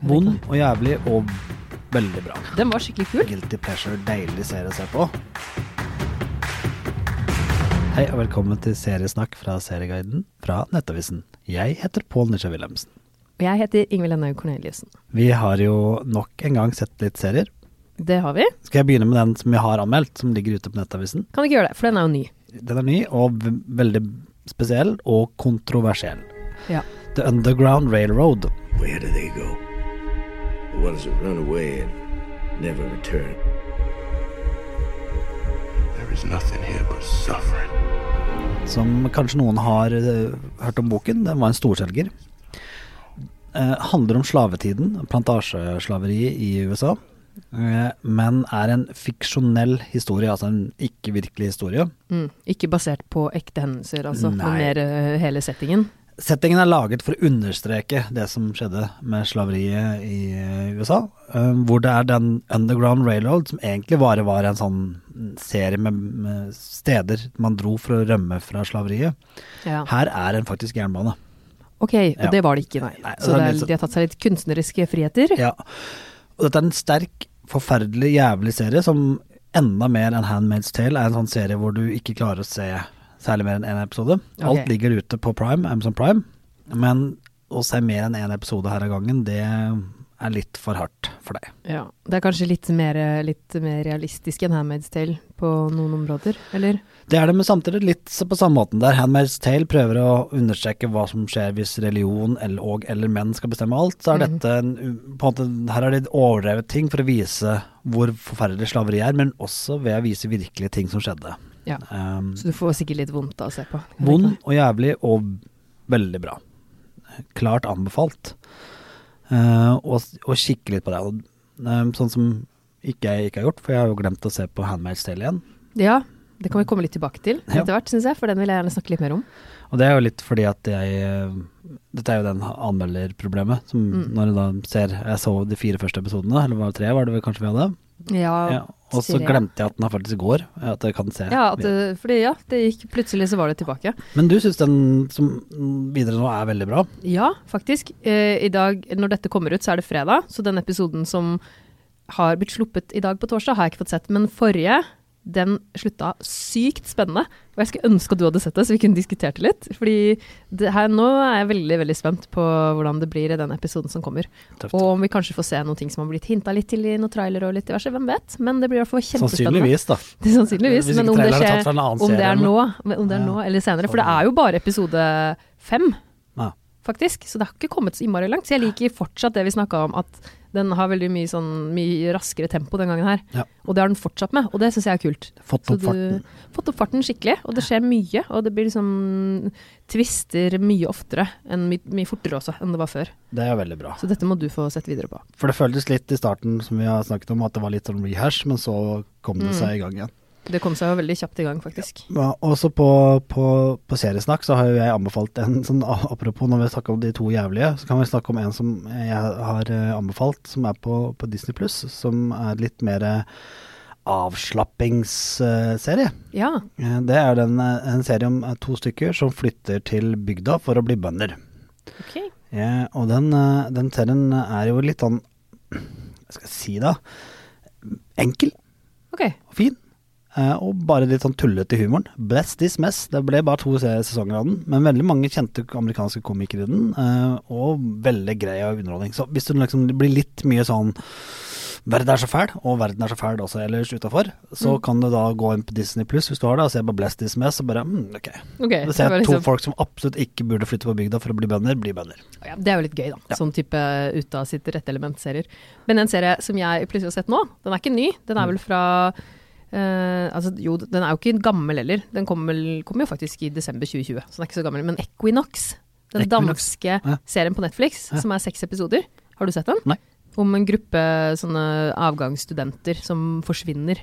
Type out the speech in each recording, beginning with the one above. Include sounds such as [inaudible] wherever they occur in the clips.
Vond og jævlig og veldig bra. Den var skikkelig kul. Guilty pleasure, deilig serie å se på. Hei og velkommen til seriesnakk fra Serieguiden fra Nettavisen. Jeg heter Pål Nisja Wilhelmsen. Og jeg heter Ingvild Enhaug Corneliussen. Vi har jo nok en gang sett litt serier. Det har vi. Skal jeg begynne med den som vi har anmeldt, som ligger ute på Nettavisen? Kan du ikke gjøre det, for den er jo ny. Den er ny og veldig spesiell og kontroversiell. Ja. The Underground Railroad. Where do they go? Ones that run away and never return. There is nothing here but suffering. som kanskje noen har eh, hørt om boken. Den var en storselger. Eh, handler om slavetiden, plantasjeslaveriet i USA. Eh, men er en fiksjonell historie, altså en ikke-virkelig historie. Mm. Ikke basert på ekte hendelser, altså, Nei. men mer hele settingen. Settingen er laget for å understreke det som skjedde med slaveriet i eh, USA. eh, hvor det er den Underground Railroad, som egentlig bare var en sånn serie med, med steder man dro for å rømme fra slaveriet. Ja. Her er en faktisk jernbane. Ok, og Ja. det var det ikke, nei. Nei, Så det er de har tatt seg litt kunstneriske friheter. Ja. Og dette er en sterk, forferdelig, jævlig serie som enda mer enn Handmaid's Tale er en sånn serie hvor du ikke klarer å se særlig mer enn én episode. Alt Ok. ligger ute på Prime, Amazon Prime, men å se mer enn én episode her av gangen, det er litt for hardt for deg. Ja. Det er kanskje litt mer, litt mer realistisk enn Handmaid's Tale på noen områder, eller? Det er det, men samtidig litt på samme måten der. Handmaid's Tale prøver å understreke hva som skjer hvis religion eller, og eller menn skal bestemme alt. Så er mm. dette en, på en måte, Her er det overdrevet ting for å vise hvor forferdelig slaveri er, men også ved å vise virkelige ting som skjedde. Ja. Um, Så du får sikkert litt vondt av å se på. vond og jævlig og veldig bra. Klart anbefalt. Uh, og, og kikke litt på det. Um, sånn som ikke jeg ikke har gjort, for jeg har jo glemt å se på Handmaid's Tale igjen. Ja, det kan vi komme litt tilbake til Ja. etter hvert, syns jeg, for den vil jeg gjerne snakke litt mer om. Og det er jo litt fordi at jeg eh, Dette er jo den anmelderproblemet. Som Mm. når du da ser Jeg så de fire første episodene, eller var det tre, var det vel kanskje vi hadde? Ja, Ja. Og så glemte jeg at den er faktisk går. At jeg kan se. ja, at fordi ja, det gikk plutselig så var det tilbake. Men du syns den som videre nå er veldig bra? Ja, faktisk. Eh, I dag, når dette kommer ut, så er det fredag, så den episoden som har blitt sluppet i dag på torsdag, har jeg ikke fått sett. Men forrige, den slutta sykt spennende. Og jeg skulle ønske at du hadde sett det, så vi kunne diskutert det litt. Fordi det her, nå er jeg veldig veldig spent på hvordan det blir i den episoden som kommer. Tøft. Og om vi kanskje får se noen ting som har blitt hinta litt til i noen trailer og litt diverse. Hvem vet? Men det blir i hvert fall kjempespennende. Sannsynligvis, da. Det Sannsynligvis. Men om det, er skjer, om det er nå, om det er nå eller senere. For det er jo bare episode fem. Faktisk. Så det har ikke kommet så innmari langt. Så jeg liker fortsatt det vi snakka om, at den har veldig mye, sånn, mye raskere tempo den gangen her. Ja. Og det har den fortsatt med, og det syns jeg er kult. Fått opp farten. Fått opp farten skikkelig, og det skjer mye. Og det blir liksom twister mye oftere, enn mye, mye fortere også, enn det var før. Det er veldig bra. Så dette må du få sett videre på. For det føltes litt i starten, som vi har snakket om, at det var litt sånn rehash, men så kom det Mm. seg i gang igjen. Det kom seg jo veldig kjapt i gang, faktisk. Ja, Også på, på, på seriesnakk så har jo jeg anbefalt en [laughs] sånn Apropos når vi snakker om de to jævlige, så kan vi snakke om en som jeg har eh, anbefalt, som er på, på Disney Pluss, som er litt mer avslappingsserie. Ja. Eh, Det er den, eh, en serie om to stykker som flytter til bygda for å bli bønder. Ok. Ja, og den, den serien er jo litt sånn [clears throat] Hva skal jeg si da? Enkel okay. og fin. Eh, og bare litt sånn tullete i humoren. Bless this mess. Det ble bare to sesonger av den, men veldig mange kjente amerikanske komikere i den, eh, og veldig grei av underholdning. Så hvis du liksom blir litt mye sånn Verden er så fæl, og verden er så fæl også ellers utafor, så Mm. kan du da gå inn på Disney Pluss hvis du har det, og se på Bless this mess, og bare mm, ok. okay da ser to liksom- folk som absolutt ikke burde flytte på bygda for å bli bønder, blir bønder. Ja, det er jo litt gøy, da. Ja. Sånn type ut av sitt rette element-serier. Men en serie som jeg plutselig har sett nå, den er ikke ny. Den Mm. er vel fra eh, altså, jo, den er jo ikke gammel heller. Den kom, kom jo faktisk i desember 2020, så den er ikke så gammel. Men Equinox, den Equinox, danske ja. serien på Netflix, Ja. som er seks episoder. Har du sett den? Nei. Om en gruppe sånne avgangsstudenter som forsvinner.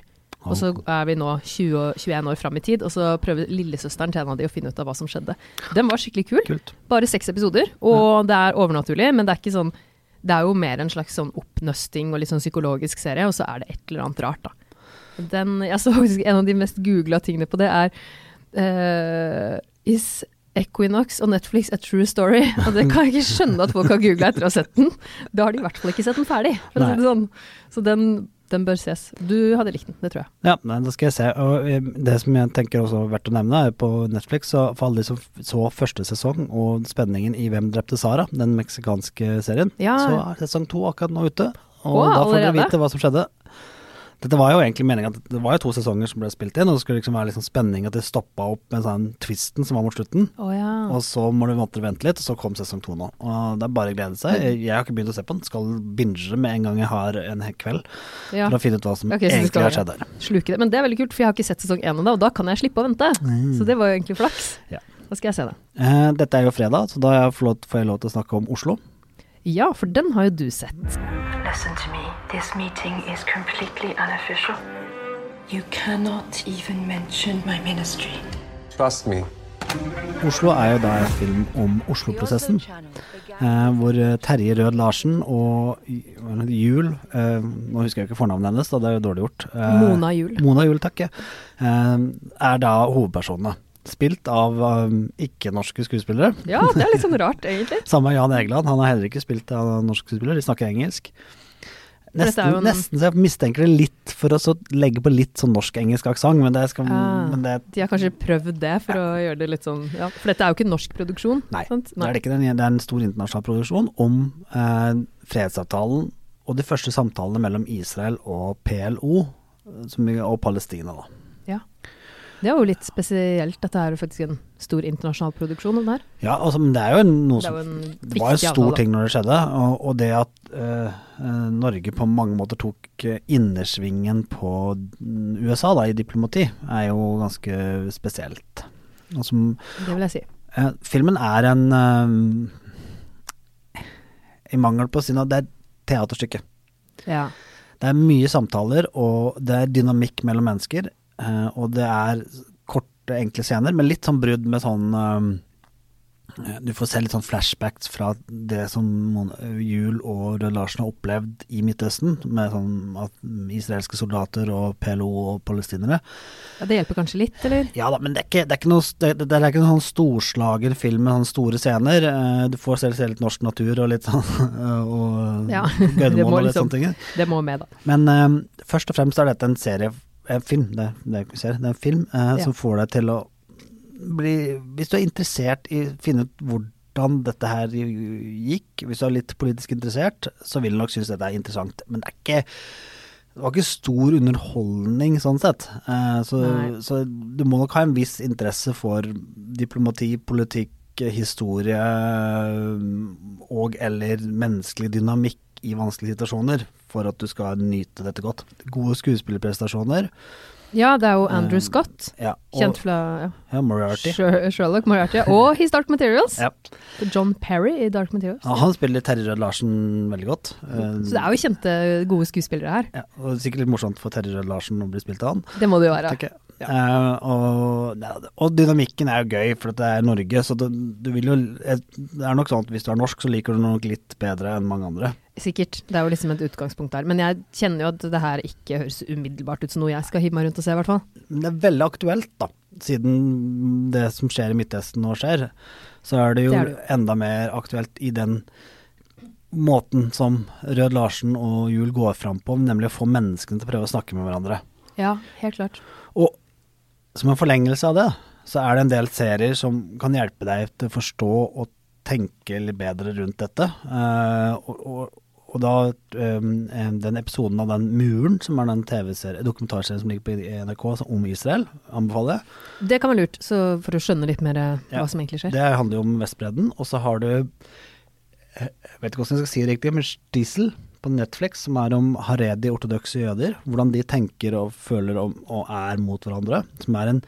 Og så er vi nå 20, 21 år fram i tid, og så prøver lillesøsteren til en av de å finne ut av hva som skjedde. Den var skikkelig kul. Kult. Bare seks episoder, og det er overnaturlig, men det er ikke sånn Det er jo mer en slags sånn oppnøsting og litt sånn psykologisk serie, og så er det et eller annet rart. Den, jeg så faktisk en av de mest googla tingene på det er uh, Is Equinox og Netflix A True Story. [laughs] Og det kan jeg ikke skjønne at folk har googla etter å ha sett den. Da har de i hvert fall ikke sett den ferdig, det sånn. Så den, den bør ses. Du hadde likt den, det tror jeg. Ja, da skal jeg se. Og eh, det som jeg tenker også er verdt å nevne, er på Netflix, så for alle de som så første sesong og spenningen i Hvem drepte Sara, den meksikanske serien, Ja. så er sesong to akkurat nå ute. Og Åh, da får dere vite hva som skjedde. Dette var jo egentlig meningen at det var jo to sesonger som ble spilt inn, og det skulle liksom være liksom spenning at det stoppa opp med sånn twisten som var mot slutten. Oh, ja. Og så må du måtte vente litt, og så kom sesong to nå. Og det er bare å glede seg. Jeg, jeg har ikke begynt å se på den, skal binge med en gang jeg har en kveld, ja. for å finne ut hva som okay, egentlig har skjedd der. Sluke det. Men det er veldig kult, for jeg har ikke sett sesong én ennå, og da kan jeg slippe å vente. Så det var jo egentlig flaks. Ja. Da skal jeg se det. Eh, dette er jo fredag, så da får jeg lov til å snakke om Oslo. Ja, for den har jo du sett. Listen to me. This meeting is completely unofficial. You cannot even mention my ministry. Trust me. Oslo er jo da en film om Oslo-prosessen, eh, hvor eh, Terje Rød Larsen og Jul eh, Nå husker jeg ikke fornavnet hennes, da det er jo dårlig gjort. Eh, Mona Jul. Mona Jul, takk. ja. Eh, er da hovedpersonene. Spilt av um, ikke-norske skuespillere. Ja, det er litt sånn [laughs] rart, egentlig. Samme Jan Egeland, han har heller ikke spilt av norske skuespillere, de snakker engelsk. Nesten, en- nesten så jeg mistenker det litt for å så legge på litt sånn norsk-engelsk aksent, men det skal ja, men det, De har kanskje prøvd det for å gjøre det litt sånn ja. For dette er jo ikke norsk produksjon. Nei, sant? det er det ikke. Det er en stor internasjonal produksjon om eh, fredsavtalen og de første samtalene mellom Israel og PLO eh, og Palestina. Da. Ja. Det er jo litt spesielt. Dette er jo faktisk en stor internasjonal produksjon. Den her. Ja, altså, men det er jo noe Det som jo Det var en stor avtale. ting når det skjedde, og, og det at eh, eh, Norge på mange måter tok eh, innersvingen på mm, USA da, i diplomati, er jo ganske spesielt. Som, Det vil jeg si. eh, filmen er en eh, I mangel på å si noe, det er teaterstykke. Ja. Det er mye samtaler, og det er dynamikk mellom mennesker. Eh, og det er korte, enkle scener, men litt sånn brudd med sånn eh, Du får se litt sånn flashbacks fra det som Jul Juel og Rød Larsen har opplevd i Midtøsten, med sånn at israelske soldater og PLO og palestinere. ja, Det hjelper kanskje litt, eller? Ja da, men det er ikke, det er ikke noe det, det er ikke noen sånn storslagen film med sånne store scener. Uh, Du får selv se litt norsk natur og litt sånn [laughs] og Ja, Gøydemål [laughs] og litt liksom- sånne ting. Det må med, da. Men uh, først og fremst er dette en serie, en film, det, det er ikke serie, det er film eh, Ja. som får deg til å bli Hvis du er interessert i å finne ut hvordan dette her gikk, hvis du er litt politisk interessert, så vil du nok synes dette er interessant. Men det er ikke det var ikke stor underholdning sånn sett. Eh, så, så du må nok ha en viss interesse for diplomati, politikk, historie og eller menneskelig dynamikk i vanskelige situasjoner for at du skal nyte dette godt. Gode skuespillerprestasjoner. Ja, det er jo Andrew Scott, Scott. Ja, og, Kjent fra ja, ja, Moriarty. Sherlock Moriarty. Og [laughs] His Dark Materials. Ja. John Perry i Dark Materials. Ja, han spiller Terje Rød Larsen veldig godt. Eh, Så det er jo kjente, gode skuespillere her. ja, og sikkert litt morsomt for Terje Rød Larsen å bli spilt av han. Det må det jo være. tenker Eh, og, og dynamikken er jo gøy, for det er Norge. Så det, du vil jo Det er nok sånn at hvis du er norsk, så liker du nok litt bedre enn mange andre. Sikkert. Det er jo liksom et utgangspunkt der. Men jeg kjenner jo at det her ikke høres umiddelbart ut som noe jeg skal hive meg rundt og se, i hvert fall. Men det er veldig aktuelt, da. Siden det som skjer i Midtøsten nå skjer, så er det jo Det er det enda mer aktuelt i den måten som Rød Larsen og Juel går fram på, nemlig å få menneskene til å prøve å snakke med hverandre. Ja, helt klart. Og som en forlengelse av det, så er det en del serier som kan hjelpe deg til å forstå og tenke litt bedre rundt dette. Uh, og, og, og da um, den episoden av den muren, som er den dokumentarserien som ligger på NRK som- om Israel, anbefaler jeg. Det kan være lurt, så for å skjønne litt mer eh, Ja. hva som egentlig skjer. Det handler jo om Vestbredden. Og så har du Jeg vet ikke hvordan jeg skal si det riktig, men Stiesel på Netflix, som er om haredi ortodokse jøder. Hvordan de tenker og føler om, og er mot hverandre. Som er en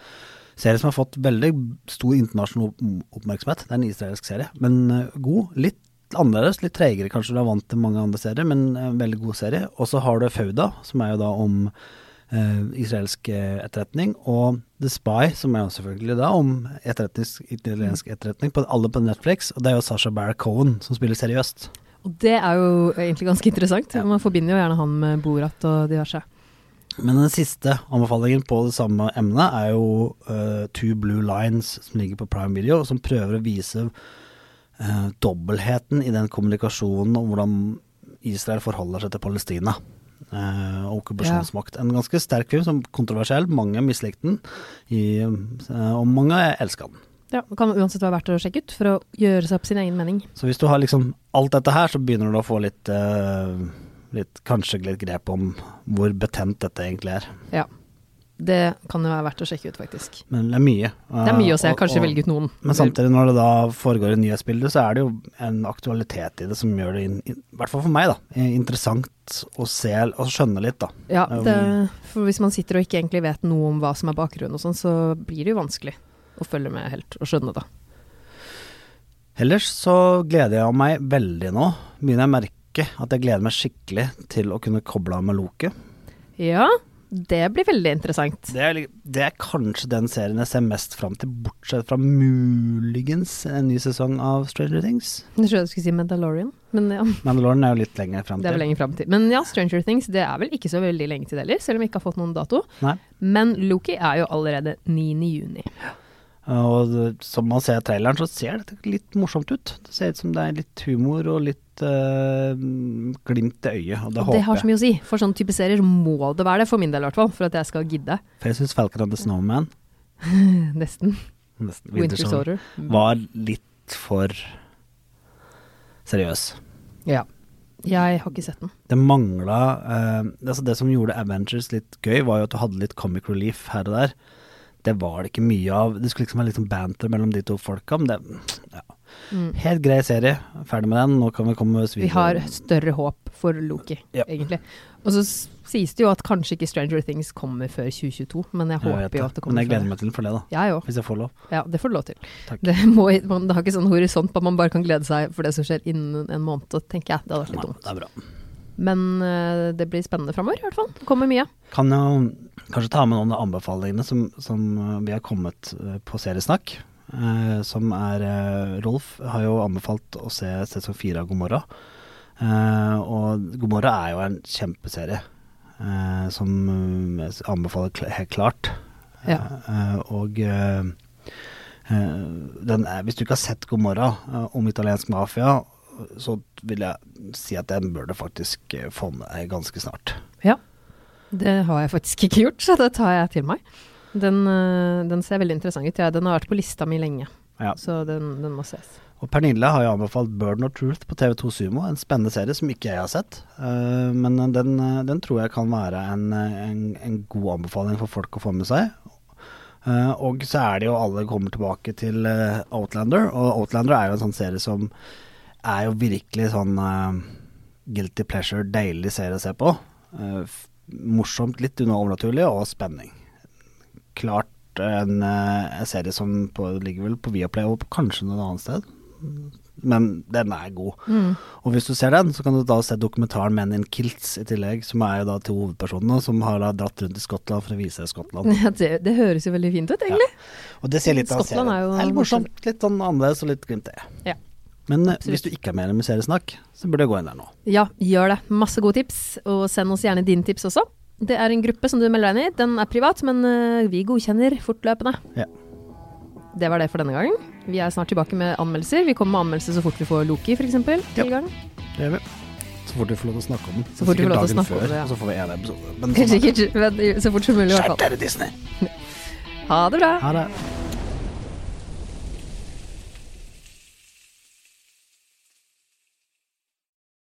serie som har fått veldig stor internasjonal oppmerksomhet. Det er en israelsk serie, men eh, god. Litt annerledes, litt tregere kanskje du er vant til mange andre serier, men en veldig god serie. Og så har du Fauda, som er jo da om eh, israelsk eh, etterretning, og The Spy, som er jo selvfølgelig da om etterretning, italiensk etterretning, på, alle på Netflix. Og det er jo Sasha Baron Cohen som spiller seriøst. Og det er jo egentlig ganske interessant. Ja. Man forbinder jo gjerne han med Borat og diverse. Men den siste anbefalingen på det samme emnet er jo uh, Two Blue Lines, som ligger på Prime Video, som prøver å vise uh, dobbeltheten i den kommunikasjonen om hvordan Israel forholder seg til Palestina uh, og okkupasjonsmakt. En ganske sterk film, som kontroversiell. Mange mislikte den, i, og mange elska den. Ja, Det kan uansett være verdt å sjekke ut for å gjøre seg opp sin egen mening. Så hvis du har liksom alt dette her, så begynner du å få litt, uh, litt kanskje litt grep om hvor betent dette egentlig er. Ja. Det kan jo være verdt å sjekke ut, faktisk. Men det er mye. Det er mye å se, Eh, og- kanskje og- velge ut noen. Men samtidig, når det da foregår i nyhetsbildet, så er det jo en aktualitet i det som gjør det, i hvert fall for meg, da, interessant å se og skjønne litt, da. Ja, Um, det, for hvis man sitter og ikke egentlig vet noe om hva som er bakgrunnen og sånn, så blir det jo vanskelig å følge med helt og skjønne det. Ellers så gleder jeg meg veldig nå. Begynner jeg å merke at jeg gleder meg skikkelig til å kunne koble av med Loke. Ja, det blir veldig interessant. Det er, det er kanskje den serien jeg ser mest fram til, bortsett fra muligens en ny sesong av Stranger Things. Jeg trodde jeg skulle si Mandalorian, men ja, Mandalorian er jo litt lenger fram det er vel til. lenger fram til. Men ja, Stranger Things, det er vel ikke så veldig lenge til det heller, selv om vi ikke har fått noen dato. Nei. Men Loki er jo allerede 9. Og som man ser i traileren, så ser det litt morsomt ut. Det ser ut som det er litt humor og litt eh, glimt i øyet, og det Og det har så mye å si. For sånne type serier må det være det, for min del i hvert fall, for at jeg skal gidde. For jeg syns Falcon and the Snowman [laughs] Nesten. nesten, Winter Soldier, Soldier. var litt for seriøs. Ja. Jeg har ikke sett den. Det mangla eh, altså Det som gjorde Avengers litt gøy, var jo at du hadde litt comic relief her og der. Det var det ikke mye av. Det skulle liksom være litt sånn banter mellom de to folka, men det ja. Helt grei serie. Ferdig med den. Nå kan vi komme oss videre. Vi har større håp for Loki, Ja. egentlig. Og så sies det jo at kanskje ikke Stranger Things kommer før 2022, men jeg Jeg håper jo at det Men jeg gleder meg til den for det, da. Jeg òg. Hvis jeg får lov. Ja, det får du lov til. Det, må, man, det har ikke sånn horisont på at man bare kan glede seg for det som skjer innen en måned, tenker jeg. Det hadde vært litt Ja, dumt. det er bra. Men eh, det blir spennende framover, i hvert fall. Det kommer mye. Kan jo kanskje ta med noen av anbefalingene som, som eh, vi har kommet eh, på Seriesnakk. Eh, som er Rolf har jo anbefalt å se sesong fire av God morgen. Eh, og God morgen er jo en kjempeserie eh, som jeg anbefaler helt klart. Ja. Og den er, hvis du ikke har sett God morgen om italiensk mafia, så vil jeg si at den bør du faktisk eh, få med deg ganske snart. Ja. Det har jeg faktisk ikke gjort, så det tar jeg til meg. Den, eh, den ser veldig interessant ut. Ja, den har vært på lista mi lenge, Ja. så den, den må ses. Og Pernille har jo anbefalt Burden of Truth på TV2 Sumo, en spennende serie som ikke jeg har sett. Eh, men den, eh, den tror jeg kan være en, eh, en, en god anbefaling for folk å få med seg. Eh, og så er det jo alle kommer tilbake til eh, Outlander, og Outlander er jo en sånn serie som er jo virkelig sånn uh, guilty pleasure, deilig serie å se på. Uh, morsomt, litt overnaturlig, og spenning. Klart en, eh, en serie som på, ligger vel på Viaplay og kanskje noe annet sted. Men den er god. Og hvis du ser den, så kan du da se dokumentaren Men in Kilts i tillegg, som er jo da to hovedpersonene som har da dratt rundt i Skottland for å vise Skottland. [laughs] Ja, det, det høres jo veldig fint ut, egentlig. Og det ser litt av Skottland er jo er morsomt, litt sånn annerledes og litt glimt i. Ja. Men eh, Absolutt. hvis du ikke er medlem i Seriesnakk, så burde du gå inn der nå. Ja, gjør det. Masse gode tips, og send oss gjerne dine tips også. Det er en gruppe som du melder deg inn i. Den er privat, men eh, vi godkjenner fortløpende. Ja. Det var det for denne gangen. Vi er snart tilbake med anmeldelser. Vi kommer med anmeldelser så fort vi får Loki, f.eks. Ja. Det gjør vi. Så fort vi får lov til å snakke om den. Så fort vi får lov til å snakke snakke om det, ja. Så får vi en episode. Men [laughs] sånn er det. Sikkert, men så fort som mulig, i hvert Skjerp fall. dere, Disney! [laughs] Ha det bra. Ha det.